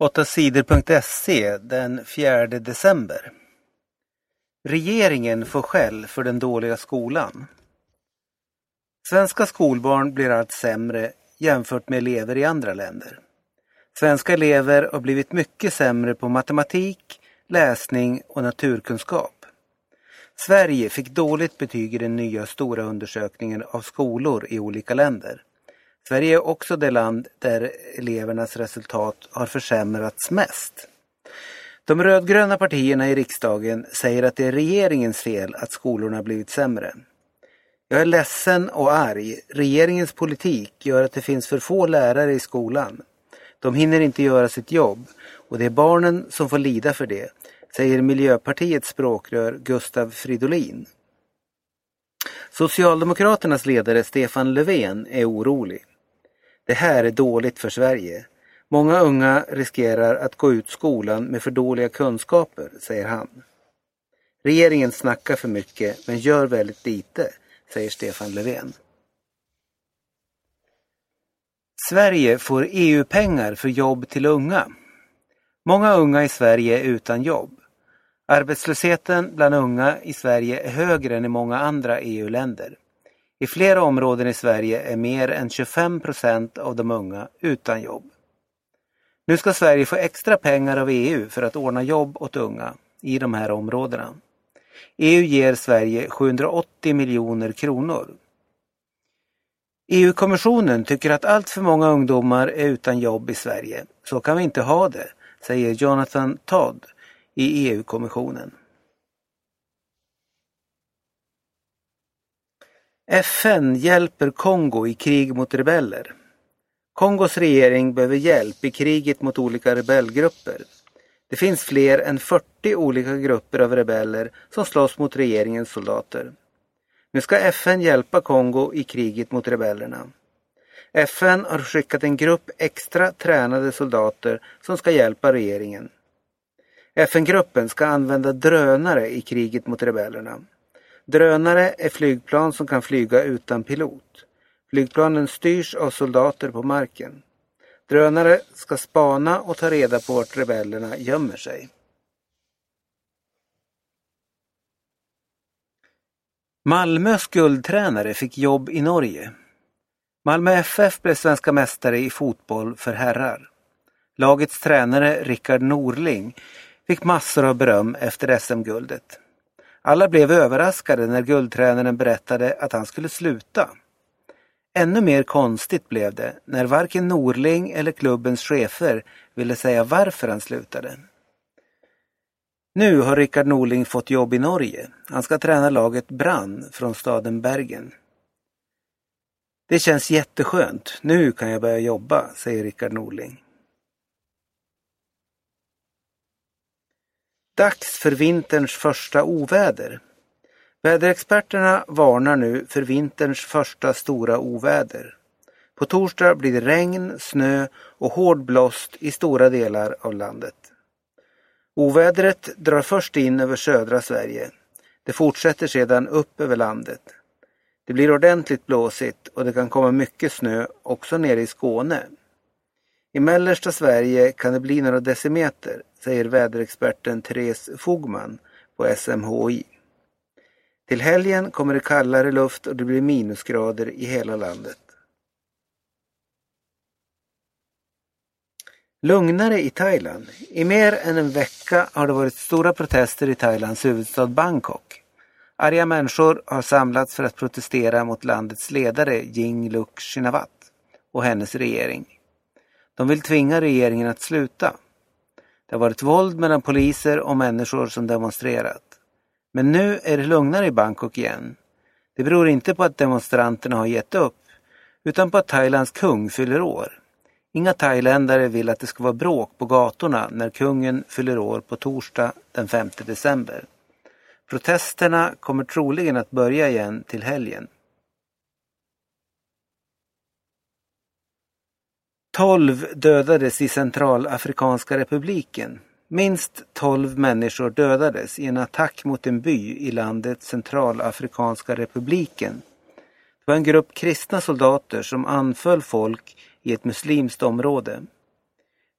8 sidor.se den 4 december. Regeringen får skäll för den dåliga skolan. Svenska skolbarn blir allt sämre jämfört med elever i andra länder. Svenska elever har blivit mycket sämre på matematik, läsning och naturkunskap. Sverige fick dåligt betyg i den nya stora undersökningen av skolor i olika länder. Sverige är också det land där elevernas resultat har försämrats mest. De rödgröna partierna i riksdagen säger att det är regeringens fel att skolorna blivit sämre. Jag är ledsen och arg. Regeringens politik gör att det finns för få lärare i skolan. De hinner inte göra sitt jobb och det är barnen som får lida för det, säger Miljöpartiets språkrör Gustav Fridolin. Socialdemokraternas ledare Stefan Löfven är orolig. Det här är dåligt för Sverige. Många unga riskerar att gå ut skolan med för dåliga kunskaper, säger han. Regeringen snackar för mycket men gör väldigt lite, säger Stefan Löfven. Sverige får EU-pengar för jobb till unga. Många unga i Sverige är utan jobb. Arbetslösheten bland unga i Sverige är högre än i många andra EU-länder. I flera områden i Sverige är mer än 25 procent av de unga utan jobb. Nu ska Sverige få extra pengar av EU för att ordna jobb åt unga i de här områdena. EU ger Sverige 780 miljoner kronor. EU-kommissionen tycker att allt för många ungdomar är utan jobb i Sverige. Så kan vi inte ha det, säger Jonathan Todd i EU-kommissionen. FN hjälper Kongo i krig mot rebeller. Kongos regering behöver hjälp i kriget mot olika rebellgrupper. Det finns fler än 40 olika grupper av rebeller som slåss mot regeringens soldater. Nu ska FN hjälpa Kongo i kriget mot rebellerna. FN har skickat en grupp extra tränade soldater som ska hjälpa regeringen. FN-gruppen ska använda drönare i kriget mot rebellerna. Drönare är flygplan som kan flyga utan pilot. Flygplanen styrs av soldater på marken. Drönare ska spana och ta reda på vart rebellerna gömmer sig. Malmös guldtränare fick jobb i Norge. Malmö FF blev svenska mästare i fotboll för herrar. Lagets tränare Rickard Norling fick massor av beröm efter SM-guldet. Alla blev överraskade när guldtränaren berättade att han skulle sluta. Ännu mer konstigt blev det när varken Norling eller klubbens chefer ville säga varför han slutade. Nu har Rickard Norling fått jobb i Norge. Han ska träna laget Brann från staden Bergen. Det känns jätteskönt. Nu kan jag börja jobba, säger Rickard Norling. Dags för vinterns första oväder. Väderexperterna varnar nu för vinterns första stora oväder. På torsdag blir det regn, snö och hård blåst i stora delar av landet. Ovädret drar först in över södra Sverige. Det fortsätter sedan upp över landet. Det blir ordentligt blåsigt och det kan komma mycket snö också nere i Skåne. I mellersta Sverige kan det bli några decimeter, säger väderexperten Therese Fogman på SMHI. Till helgen kommer det kallare luft och det blir minusgrader i hela landet. Lugnare i Thailand. I mer än en vecka har det varit stora protester i Thailands huvudstad Bangkok. Arga människor har samlats för att protestera mot landets ledare Yingluck Shinawat och hennes regering. De vill tvinga regeringen att sluta. Det har varit våld mellan poliser och människor som demonstrerat. Men nu är det lugnare i Bangkok igen. Det beror inte på att demonstranterna har gett upp, utan på att Thailands kung fyller år. Inga thailändare vill att det ska vara bråk på gatorna när kungen fyller år på torsdag den 5 december. Protesterna kommer troligen att börja igen till helgen. 12 dödades i Centralafrikanska republiken. Minst 12 människor dödades i en attack mot en by i landet Centralafrikanska republiken. Det var en grupp kristna soldater som anföll folk i ett muslimskt område.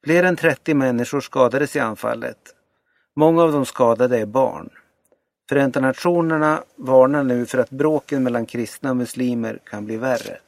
Fler än 30 människor skadades i anfallet. Många av de skadade är barn. Förenta Nationerna varnar nu för att bråken mellan kristna och muslimer kan bli värre.